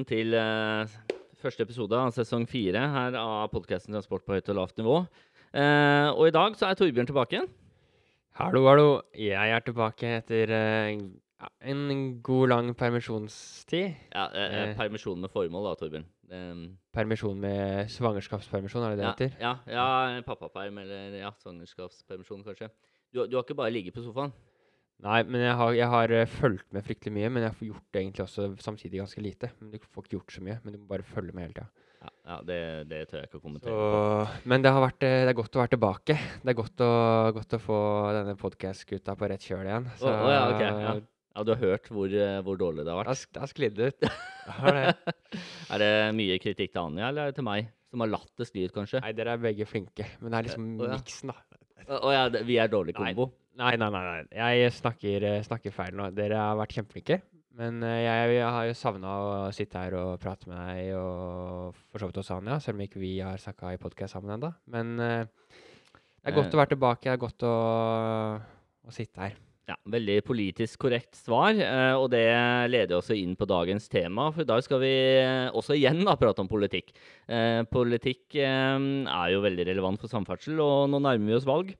velkommen til eh, første episode av sesong fire her av podkasten Transport på høyt og lavt nivå. Eh, og i dag så er Torbjørn tilbake igjen. Hallo, hallo. Jeg er tilbake etter eh, en god, lang permisjonstid. Ja, eh, Eh. Permisjon med formål, da, Torbjørn. Eh, Permisjon med svangerskapspermisjon, er det det ja, heter? ja, ja, pappaperm eller ja, svangerskapspermisjon, kanskje. Du, du har ikke bare ligget på sofaen? Nei, men jeg har, jeg har eh, fulgt med fryktelig mye, men jeg får gjort det egentlig også samtidig ganske lite. Men Du får ikke gjort så mye, men du må bare følge med hele tida. Ja, ja det, det tør jeg ikke å kommentere. Så, men det har vært, eh, det er godt å være tilbake. Det er godt å, godt å få denne podkast-gutta på rett kjøl igjen. Så, oh, oh, ja, ok, ja. Ja, du har hørt hvor, eh, hvor dårlig det har vært? det har sklidd ut. Det er det mye kritikk til Anja, eller er det til meg? Som har latt det skli ut, kanskje? Nei, dere er begge flinke, men det er liksom oh, miksen, da. Å ja, vi er dårlig kombo? Nei, nei, nei. nei. Jeg snakker, eh, snakker feil nå. Dere har vært kjempeflinke. Men eh, jeg, jeg har jo savna å sitte her og prate med deg og for så vidt også Anja, selv om ikke vi har snakka i podkast sammen ennå. Men uh, det er godt å være tilbake. Det er godt å, å sitte her. Ja, Veldig politisk korrekt svar, og det leder også inn på dagens tema. For i dag skal vi også igjen da prate om politikk. Politikk er jo veldig relevant for samferdsel, og nå nærmer vi oss valg.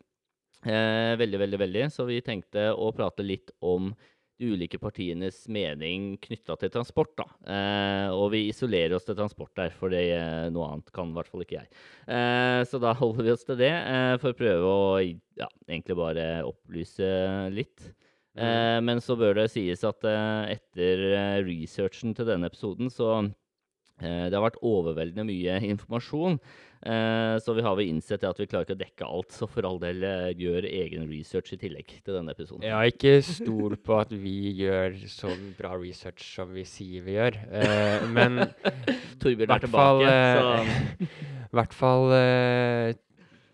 Eh, veldig, veldig, veldig. Så vi tenkte å prate litt om de ulike partienes mening knytta til transport. da. Eh, og vi isolerer oss til transport der, for det, eh, noe annet kan i hvert fall ikke jeg. Eh, så da holder vi oss til det, eh, for å prøve å ja, egentlig bare opplyse litt. Eh, men så bør det sies at etter researchen til denne episoden, så det har vært overveldende mye informasjon. Eh, så vi har vel innsett at vi klarer ikke å dekke alt, så for all del eh, gjør egen research i tillegg til denne episoden. Har ikke stol på at vi gjør sånn bra research som vi sier vi gjør. Eh, men Torbjørn er tilbake, eh, så I hvert fall eh,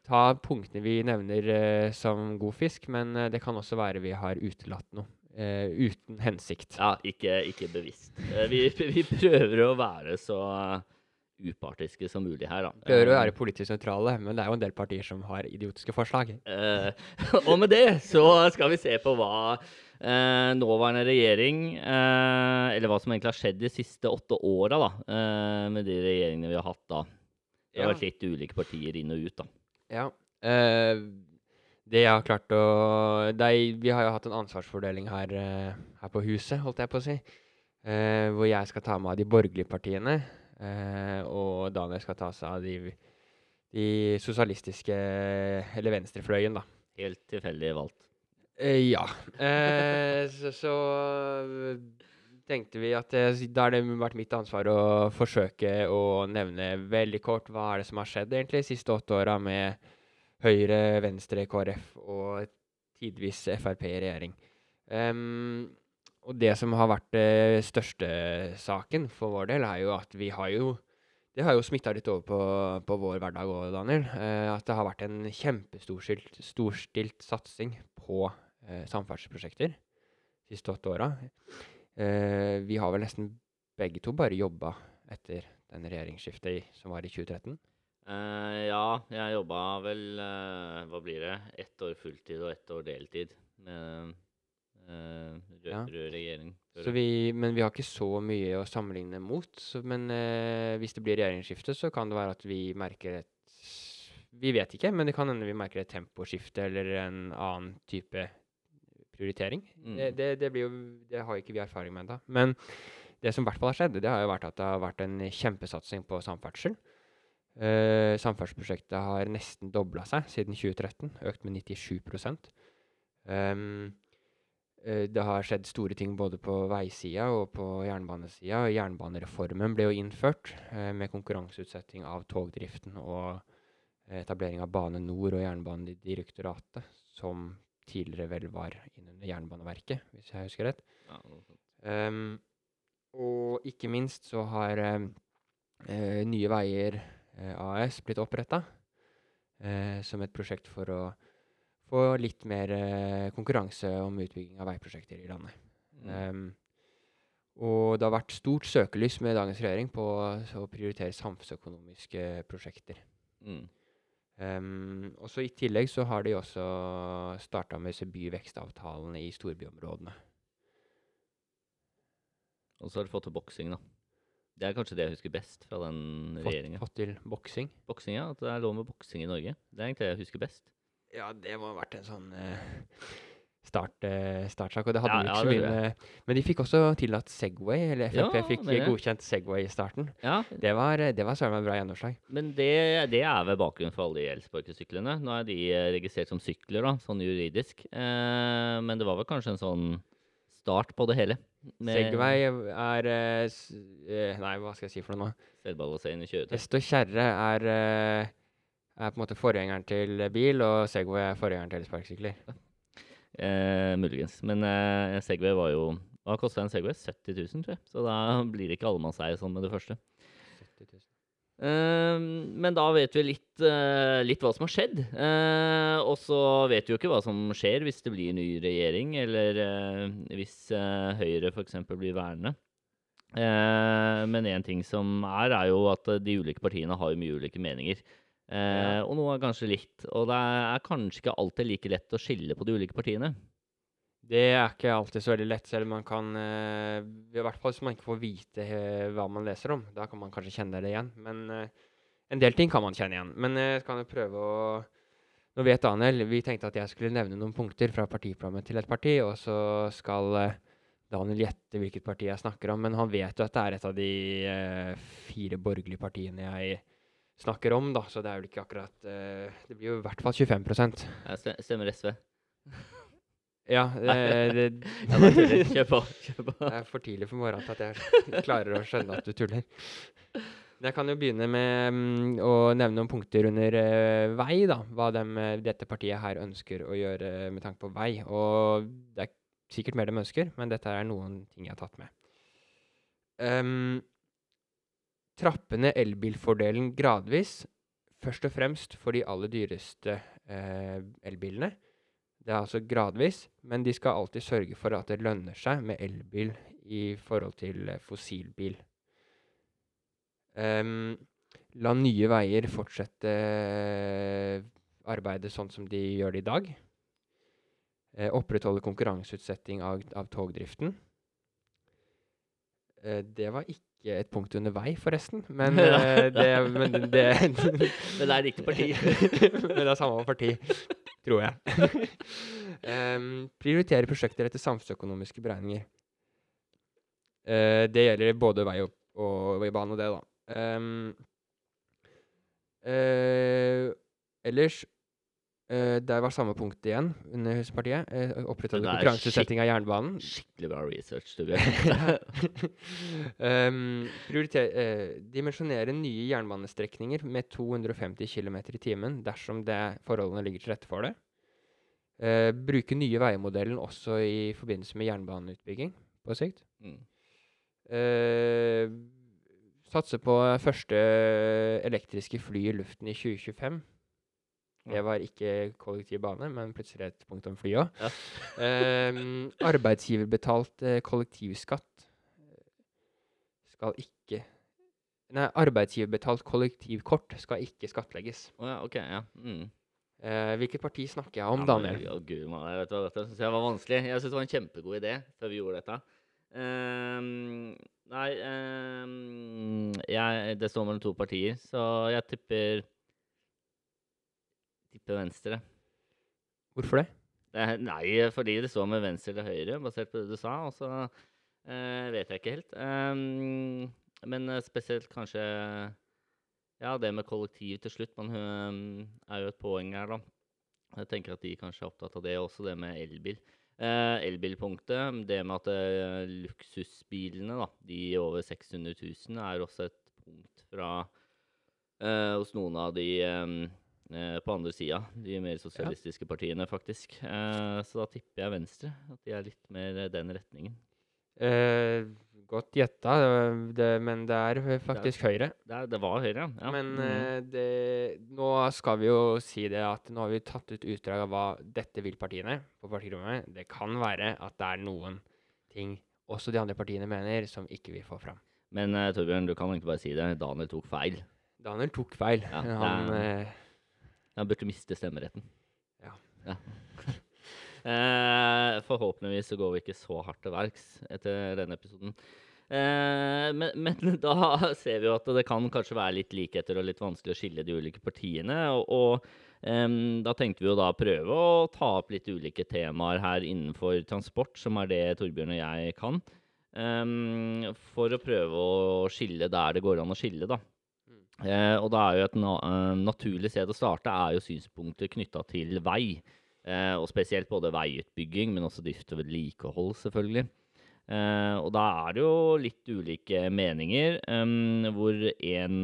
ta punktene vi nevner eh, som god fisk, men eh, det kan også være vi har utelatt noe. Eh, uten hensikt. ja, ikke, ikke bevisst. Uh, vi, vi prøver å være så upartiske som mulig her, da. Prøver å Eh, være politisk nøytrale, men det er jo en del partier som har idiotiske forslag. Uh, og med det så skal vi se på hva eh, nåværende regjering, eh, eller hva som egentlig har skjedd de siste åtte åra, da, eh, med de regjeringene vi har hatt da. Det har Ja. vært litt ulike partier inn og ut, da. Ja. eh, det jeg har klart å det Vi har jo hatt en ansvarsfordeling her, eh, her på huset, holdt jeg på å si. eh, hvor jeg skal ta meg av de borgerlige partiene, eh, og Daniel skal ta seg av de, de sosialistiske Eller venstrefløyen, da. Helt tilfeldig valgt. Eh, ja. Eh, så, så tenkte vi at eh, da har det vært mitt ansvar å forsøke å nevne veldig kort hva er det som har skjedd egentlig de siste åtte åra med Høyre, Venstre, KrF og tidvis Frp i regjering. Um, og det som har vært den største saken for vår del, er jo at vi har jo det har jo smitta litt over på, på vår hverdag òg, Daniel. Eh, at det har vært en kjempestorstilt storstilt satsing på eh, samferdselsprosjekter de siste åtte åra. Eh, vi har vel nesten begge to bare jobba etter den regjeringsskiftet i, som var i 2013. Eh, ja, jeg jobba vel uh, Hva blir det? Ett år fulltid og ett år deltid med uh, rød, Ja. rød regjering. Så vi, men vi har ikke så mye å sammenligne mot. Så, men eh, hvis det blir regjeringsskifte, så kan det være at vi merker et Vi vet ikke, men det kan hende vi merker et temposkifte eller en annen type prioritering. Mm. Det, det, det, blir jo, det har ikke vi erfaring med ennå. Men det som i hvert fall har skjedd, det har jo vært at det har vært en kjempesatsing på samferdsel. Uh, samferdselsprosjektet har nesten dobla seg siden 2013, økt med 97 um, Eh, Det har skjedd store ting både på veisida og på jernbanesida. Jernbanereformen ble jo innført eh, med konkurranseutsetting av togdriften og eh, etablering av Bane NOR og Jernbanedirektoratet, som tidligere vel var innunder Jernbaneverket, hvis jeg husker rett. Ja, um. Ehm, og ikke minst så har ehm, eh, Nye Veier eh, AS blitt oppretta eh, som et prosjekt for å få litt mer eh, konkurranse om utbygging av veiprosjekter i landet. Mm. Um, og det har vært stort søkelys med dagens regjering på å prioritere samfunnsøkonomiske prosjekter. Mm. Um, og så I tillegg så har de også starta med disse byvekstavtalene i storbyområdene. Og så har de fått til boksing, da. Det er kanskje det jeg husker best fra den regjeringa. fått til boksing. Boksing, ja. At det er lov med boksing i Norge. Det er egentlig det jeg husker best. Ja, det må ha vært en sånn uh, start, uh, startsak. Og det hadde Ja, ikke ja, så mye med Men de fikk også tillatt Segway, eller Frp Ja, fikk det er godkjent Segway i starten. Ja, Det var, eh, det var søren meg bra gjennomslag. Men det, det er vel bakgrunnen for alle de elsparkesyklene. Nå er de registrert som sykler, da, sånn juridisk. Uh, men det var vel kanskje en sånn start på det hele. Segway er eh, eh, Nei, hva skal jeg si for noe nå? Selvbalanserende kjøretøy. Hest og kjerre er, eh, er på en måte forgjengeren til bil, og Segway er forgjengeren til sparkesykler. Eh, muligens. Men eh, Segway var jo Hva kosta en Segway? 70 000, tror jeg. Så da blir det ikke allemannseie sånn med det første. 70 000. Eh, men da vet vi litt, eh, litt hva som har skjedd. Eh, og så vet vi jo ikke hva som skjer hvis det blir ny regjering, eller eh, hvis eh, Høyre f.eks. blir værende. Eh, men én ting som er, er jo at de ulike partiene har mye ulike meninger. Og noe er kanskje litt. Og det er kanskje ikke alltid like lett å skille på de ulike partiene. Det er ikke alltid så veldig lett, selv om man kan eh, I hvert fall hvis man ikke får vite eh, hva man leser om. Da kan man kanskje kjenne det igjen. Men eh, en del ting kan man kjenne igjen. Men jeg kan jo prøve å Nå vet Daniel Vi tenkte at jeg skulle nevne noen punkter fra partiprogrammet til et parti, og så skal Daniel gjette hvilket parti jeg snakker om. Men han vet jo at det er et av de fire borgerlige partiene jeg snakker om, da. Så det er vel ikke akkurat Det blir jo i hvert fall 25 Jeg stemmer SV. Ja, eh, det, ja, bare tuller. Kjør på. Kjør på. Det er for tidlig for morgenen til at jeg klarer å skjønne at du tuller. Jeg kan jo begynne med mm, å nevne noen punkter under eh, vei, da. Hva dem, eh, dette partiet her ønsker å gjøre med tanke på vei. Og det er sikkert mer de ønsker, men dette er noen ting jeg har tatt med. Um, trappe ned elbilfordelen gradvis, først og fremst for de aller dyreste eh, elbilene. Det er altså gradvis, men de skal alltid sørge for at det lønner seg med elbil i forhold til eh, fossilbil. Um, la Nye Veier fortsette eh, arbeidet sånn som de gjør det i dag. Uh, opprettholde konkurranseutsetting av, av togdriften. Uh, det var ikke et punkt under vei, forresten. Men uh, det, men det, det Men det er riktig parti. men det er samme parti, tror jeg. um, prioritere prosjekter etter samfunnsøkonomiske beregninger. Uh, det gjelder både vei og, og bane og det, da. Um, uh, ellers eh, Der var samme punkt igjen under Høyestepartiet. Uh, opprettholde Det er konkurranseutsetting av jernbanen. Skikkelig bra research, du um, eh, dimensjonere nye jernbanestrekninger med 250 km i timen dersom det forholdene ligger til rette for det. Uh, bruke nye veimodellen også i forbindelse med jernbaneutbygging på sikt. Mm. Eh, satse på første elektriske fly i luften i 2025. Det var ikke kollektiv bane, men plutselig et punkt om fly òg. Ja. arbeidsgiverbetalt eh, kollektivskatt eh, skal ikke Nei, arbeidsgiverbetalt kollektivkort skal ikke skattlegges. Oh, ja, OK. Ja. Mm. Uh, hvilket parti snakker jeg om, Ja, Daniel? Å, Gud, man, jeg vet hva, dette syns jeg var vanskelig. Jeg syns det var en kjempegod idé før vi gjorde dette. Um, nei um, jeg, Det står mellom to partier, så jeg tipper Tipper Venstre. Hvorfor det? Det nei, fordi det står med venstre eller høyre, basert på det du sa. Og så eh, vet jeg ikke helt. Um, men eh, spesielt kanskje Ja, det med kollektiv til slutt. Man ehm, er jo et poeng her, da. Jeg tenker at de kanskje er opptatt av det også, det med elbil. Eh, elbilpunktet, det med at eh, luksusbilene, da, de over 600 000, er også et punkt fra eh, hos noen av de ehm, eh, på andre sida, de mer sosialistiske partiene, faktisk. Eh, så da tipper jeg Venstre, at de er litt mer eh, den retningen. Eh, godt gjetta, det- er men det er eh, faktisk Høyre. Det, er, det var Høyre, ja. ja. Men mm. eh, det, nå skal vi jo si det at nå har vi tatt ut utdrag av hva dette vil partiene på partirommet. Det kan være at det er noen ting også de andre partiene mener, som ikke vi får fram. Men eh, Torbjørn, du kan egentlig bare si det. Daniel tok feil. Daniel tok feil. Ja, Han det eh, Han burde miste stemmeretten. Ja. eh, forhåpentligvis så går vi ikke så hardt til verks etter denne episoden. Eh, men, men da ser vi jo at det kan kanskje være litt likheter og litt vanskelig å skille de ulike partiene. Og, og eh, da tenkte vi jo da prøve å ta opp litt ulike temaer her innenfor transport, som er det Torbjørn og jeg kan. for å prøve å skille der det går an å skille, da. Eh, og da er jo et na eh, naturlig sted å starte er jo synspunkter knytta til vei. Eh, og spesielt både veiutbygging, men også drift og vedlikehold, selvfølgelig. Eh, og da er det jo litt ulike meninger, em, hvor en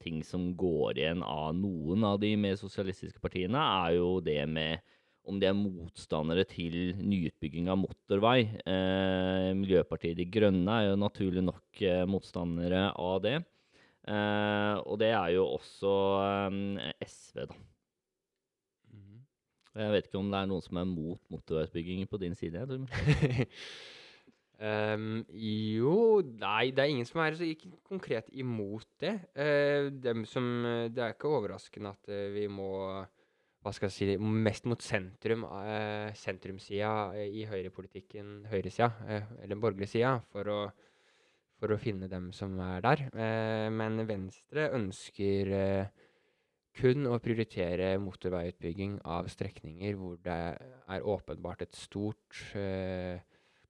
ting som går igjen av noen av de mer sosialistiske partiene, er jo det med om de er motstandere til nyutbygging av motorvei. Eh, Miljøpartiet De Grønne er jo naturlig nok eh, motstandere av det. Eh, og det er jo også eh, SV, da. Jeg vet ikke om det er noen som er mot motorveisbygging på din side? Ehm, jo Nei, det er ingen som er så ikke konkret imot det. Uh, dem som, det er ikke overraskende at uh, vi må hva skal jeg si, mest mot sentrum, uh, sentrumssida i høyrepolitikken, høyresida, uh, eller borgerlig sida, for å, for å finne dem som er der. Eh, men Venstre ønsker eh, kun å prioritere motorveiutbygging av strekninger hvor det er åpenbart et stort eh,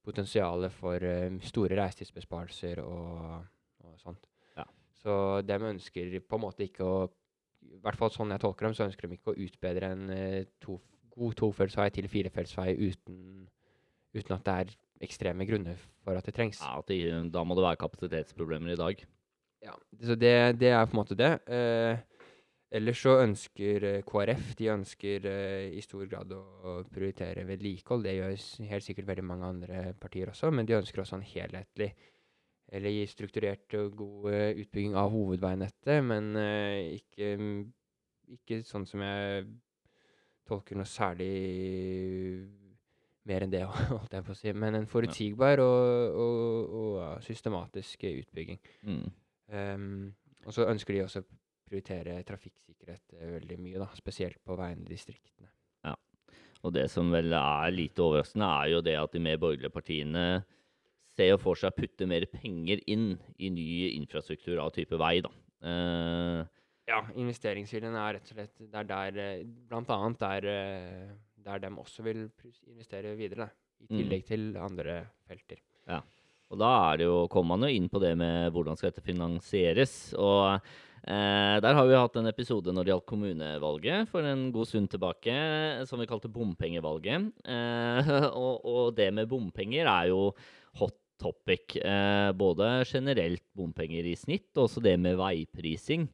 potensial for eh, store reisetidsbesparelser og, og sånt. Ja. Så de ønsker på en måte ikke å I hvert fall sånn jeg tolker dem, så ønsker de ikke å utbedre en eh, to, god tofeltsvei til firefeltsvei uten, uten at det er ekstreme grunner for at det trengs. Ja, at det, da må det være kapasitetsproblemer i dag. Ja, så det, det er på en måte det. Eh, ellers så ønsker eh, KrF de ønsker eh, i stor grad å, å prioritere vedlikehold. Det gjør helt sikkert veldig mange andre partier også, men de ønsker også en helhetlig eller gi strukturert og god eh, utbygging av hovedveinettet, men eh, ikke, ikke sånn som jeg tolker noe særlig mer enn det, holdt jeg på å si. Men en forutsigbar og, og, og systematisk utbygging. Mm. Um, og så ønsker de også å prioritere trafikksikkerhet eh, veldig mye, da, spesielt på veiene i distriktene. Og det som vel er lite overraskende, er jo det at de mer borgerlige partiene ser jo for seg å putte mer penger inn i ny infrastruktur av type vei, da. Uh, Ja, investeringsviljen er rett og slett Det er der eh, Blant annet der, der de også vil investere videre, da, i Mm. tillegg til andre felter. Og da er det jo, kommer man jo inn på det med hvordan skal dette finansieres. Og eh, der har vi hatt en episode når det gjaldt kommunevalget for en god stund tilbake, som vi kalte bompengevalget. Eh, og, og det med bompenger er jo hot topic. Eh, både generelt bompenger i snitt, og også det med veiprising.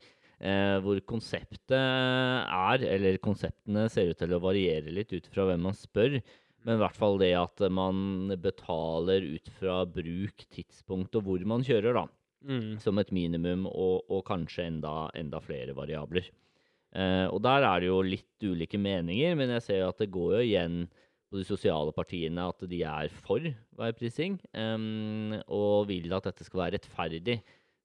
Eh, hvor konseptet er, eller konseptene ser ut til å variere litt ut fra hvem man spør. Men i hvert fall det at man betaler ut fra bruk, tidspunkt og hvor man kjører, da. Mm. Som et minimum, og, og kanskje enda, enda flere variabler. Eh, og der er det jo litt ulike meninger, men jeg ser jo at det går jo igjen på de sosiale partiene at de er for veiprising, eh, og vil at dette skal være rettferdig.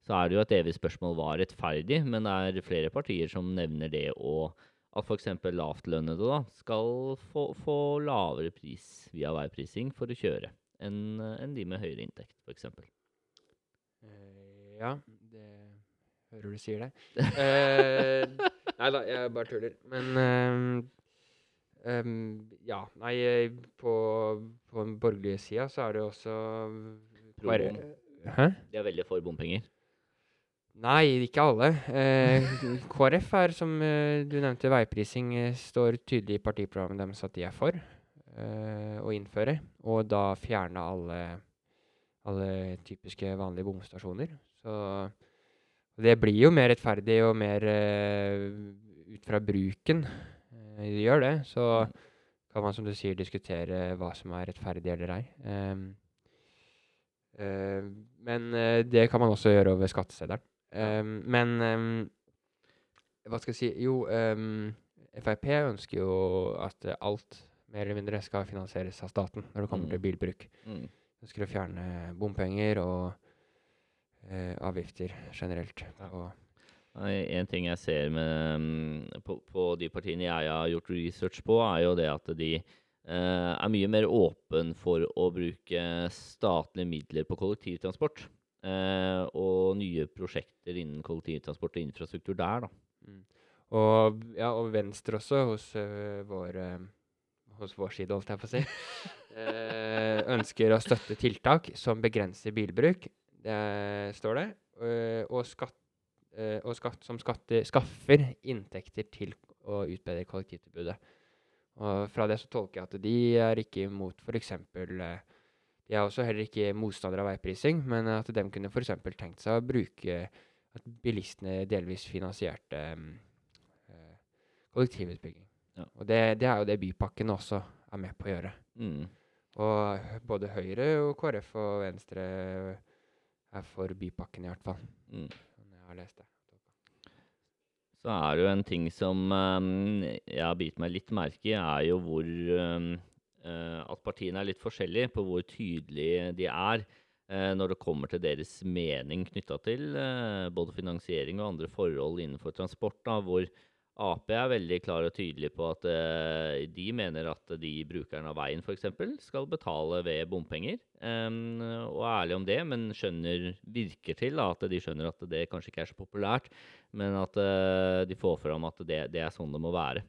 Så er det jo et evig spørsmål hva er rettferdig, men det er flere partier som nevner det og at f.eks. lavtlønnede da, skal få, få lavere pris via veiprising for å kjøre enn en de med høyere inntekt, f.eks. Eh, ja, det hører du sier det. uh, nei da, jeg bare tuller. Men ehm, um, ja, nei, på, på den borgerlige sida så er det også Pro. Hæ? De er veldig for bompenger. Nei, ikke alle. Eh, KrF er, som eh, du nevnte, veiprising eh, står tydelig i partiprogrammet deres at de er for eh, å innføre. Og da fjerne alle, alle typiske vanlige bomstasjoner. Så det blir jo mer rettferdig og mer eh, ut fra bruken. Det gjør det. Så kan man, som du sier, diskutere hva som er rettferdig eller ei. Ehm, eh, men det kan man også gjøre over skatteseddelen. Ehm, men um, hva skal jeg si Jo, um, Frp ønsker jo at alt mer eller mindre skal finansieres av staten når det kommer Mm. til bilbruk. Mm. Ønsker å fjerne bompenger og uh, avgifter generelt. Og, En ting jeg ser med, på, på de partiene jeg har gjort research på, er jo det at de uh, er mye mer åpen for å bruke statlige midler på kollektivtransport. Eh, nye prosjekter innen kollektivtransport og infrastruktur der, da. Mm. Og, ja, og Venstre også, hos øh, vår øh, hos vår side, holdt jeg på å si, eh, ønsker å støtte tiltak som begrenser bilbruk, det står det, og, skatt, og skatt, som skatter, skaffer inntekter til å utbedre kollektivtilbudet. Og fra det så tolker jeg at de er ikke imot f.eks. Eh, de er også heller ikke motstandere av veiprising, men at de kunne f.eks. tenkt seg å bruke at bilistene delvis finansierte eh, kollektivutbygging. Ja. Og det, det, er jo det Bypakken også er med på å gjøre. Mm. Og både Høyre og KrF og Venstre er for Bypakken, i hvert fall. Mm. Sånn jeg har lest det. Så er det jo en ting som um, jeg har bitt meg litt merke i, er jo hvor um, At partiene er litt forskjellige på hvor tydelige de er uh, når det kommer til deres mening knytta til uh, både finansiering og andre forhold innenfor transport. Da, hvor Ap er veldig klar og tydelig på at de mener at de brukerne av veien f.eks. skal betale ved bompenger. Og er ærlig om det, men skjønner, virker til at de skjønner at det kanskje ikke er så populært. Men at de får fram at det, det, er sånn det må være.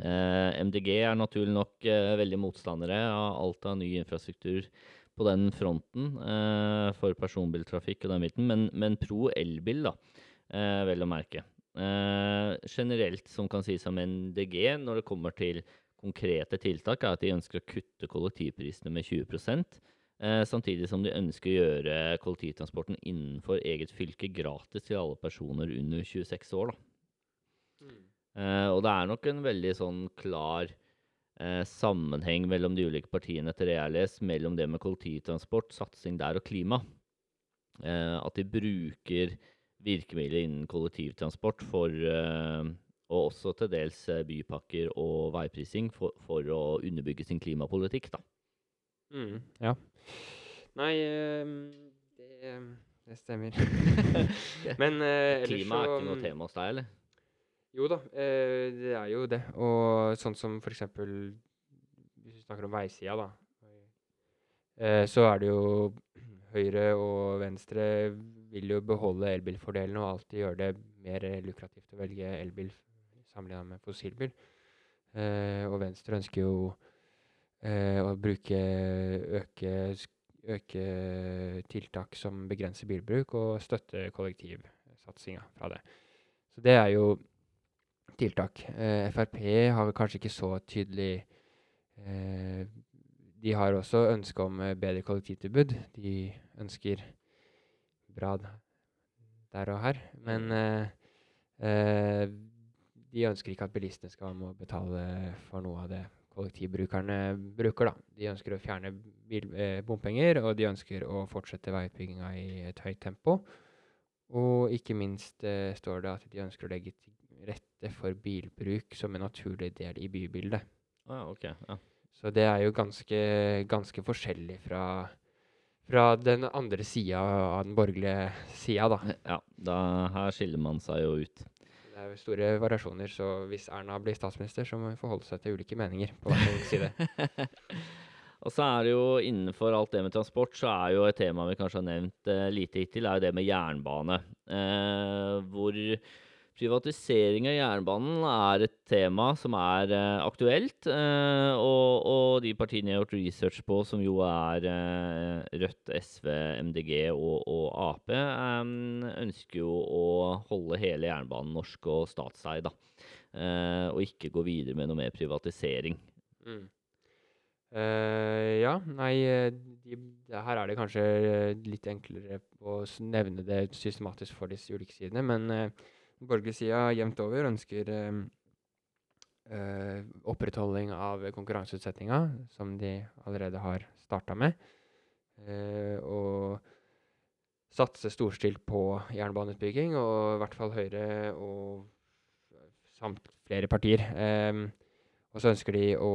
Uh, MDG er naturlig nok veldig motstandere av alt av ny infrastruktur på den fronten for personbiltrafikk og den biten, men, men pro elbil, da, vel å merke. Generelt som kan sies om MDG når det kommer til konkrete tiltak, er at de ønsker å kutte kollektivprisene med 20 uh, samtidig som de ønsker å gjøre kollektivtransporten innenfor eget fylke gratis til alle personer under 26 år. Mm. Uh, og det er nok en veldig sånn klar sammenheng mellom de ulike partiene etter det jeg har mellom det med kollektivtransport, satsing der og klima. at de bruker virkemidler innen kollektivtransport for, og også til dels eh, bypakker og veiprising for, for å underbygge sin klimapolitikk. da. Mm, ja. Nei, uh, det, det, stemmer. Men Klima er ikke noe tema hos deg, eller? Jo da, det er jo det. Og sånn som for eksempel Hvis vi snakker om veisida, da. så er det jo Høyre og Venstre vil jo beholde elbilfordelen og alltid gjøre det mer lukrativt å velge elbil sammenlignet med fossilbil. Eh, og Venstre ønsker jo eh, å bruke øke, øke, tiltak som begrenser bilbruk, og støtte kollektivsatsinga fra det. Så det er jo tiltak. Eh, Frp har kanskje ikke så tydelig eh, De har også ønske om eh, bedre kollektivtilbud. De ønsker bra der og her. Men de ønsker ikke at bilistene skal være med å betale for noe av det kollektivbrukerne bruker. da. De ønsker å fjerne bil, eh, bompenger, og de ønsker å fortsette veiutbygginga i et høyt tempo. Og ikke minst eh, står det at de ønsker å legge til rette for bilbruk som en naturlig del i bybildet. Ah, okay, ja. Så det er jo ganske, ganske forskjellig fra fra den andre sida av den borgerlige sida, da. Ja, da her skiller man seg jo ut. Det er jo store variasjoner, så hvis Erna blir statsminister, så må vi forholde seg til ulike meninger på hver side. Og så er det jo innenfor alt det med transport, så er jo et tema vi kanskje har nevnt eh, lite hittil, er jo det med jernbane. Eh, hvor Privatisering av jernbanen er et tema som er uh, aktuelt. Uh, og, og, de partiene jeg har gjort research på, som jo er uh, Rødt, SV, MDG og, og Ap, um, ønsker jo å holde hele jernbanen norsk og statseid. og ikke gå videre med noe mer privatisering. Mm. ja, nei de, Her er det kanskje litt enklere å nevne det systematisk for disse ulike sidene, men borgerlige sida jevnt over ønsker eh, opprettholding av konkurranseutsettinga, som de allerede har starta med. Eh, og satse storstilt på jernbaneutbygging, og i hvert fall Høyre og samt flere partier. Um, og så ønsker de å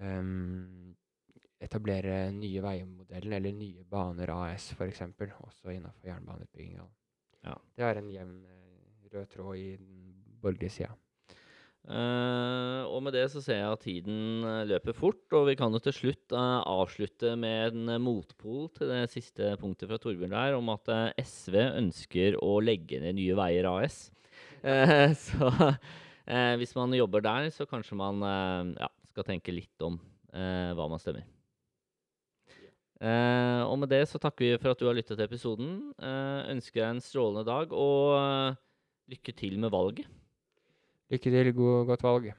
um, etablere nye veimodellen, eller Nye Baner AS f.eks., også innenfor jernbaneutbygginga. Ja. Det er en jevn eh, rød tråd i den borgerlige sida. Uh, og med det så ser jeg at tiden eh, løper fort, og vi kan jo til slutt uh, avslutte med en eh, motpol til det siste punktet fra Torbjørn der, om at uh, SV ønsker å legge ned Nye Veier AS. Eh, så eh, hvis man jobber der, så kanskje man eh, ja, skal tenke litt om eh, hva man stemmer. Eh, og med det så takker vi for at du har lyttet til episoden. Eh, ønsker deg en strålende dag, og eh, lykke til med valget. Lykke til. God, godt valg.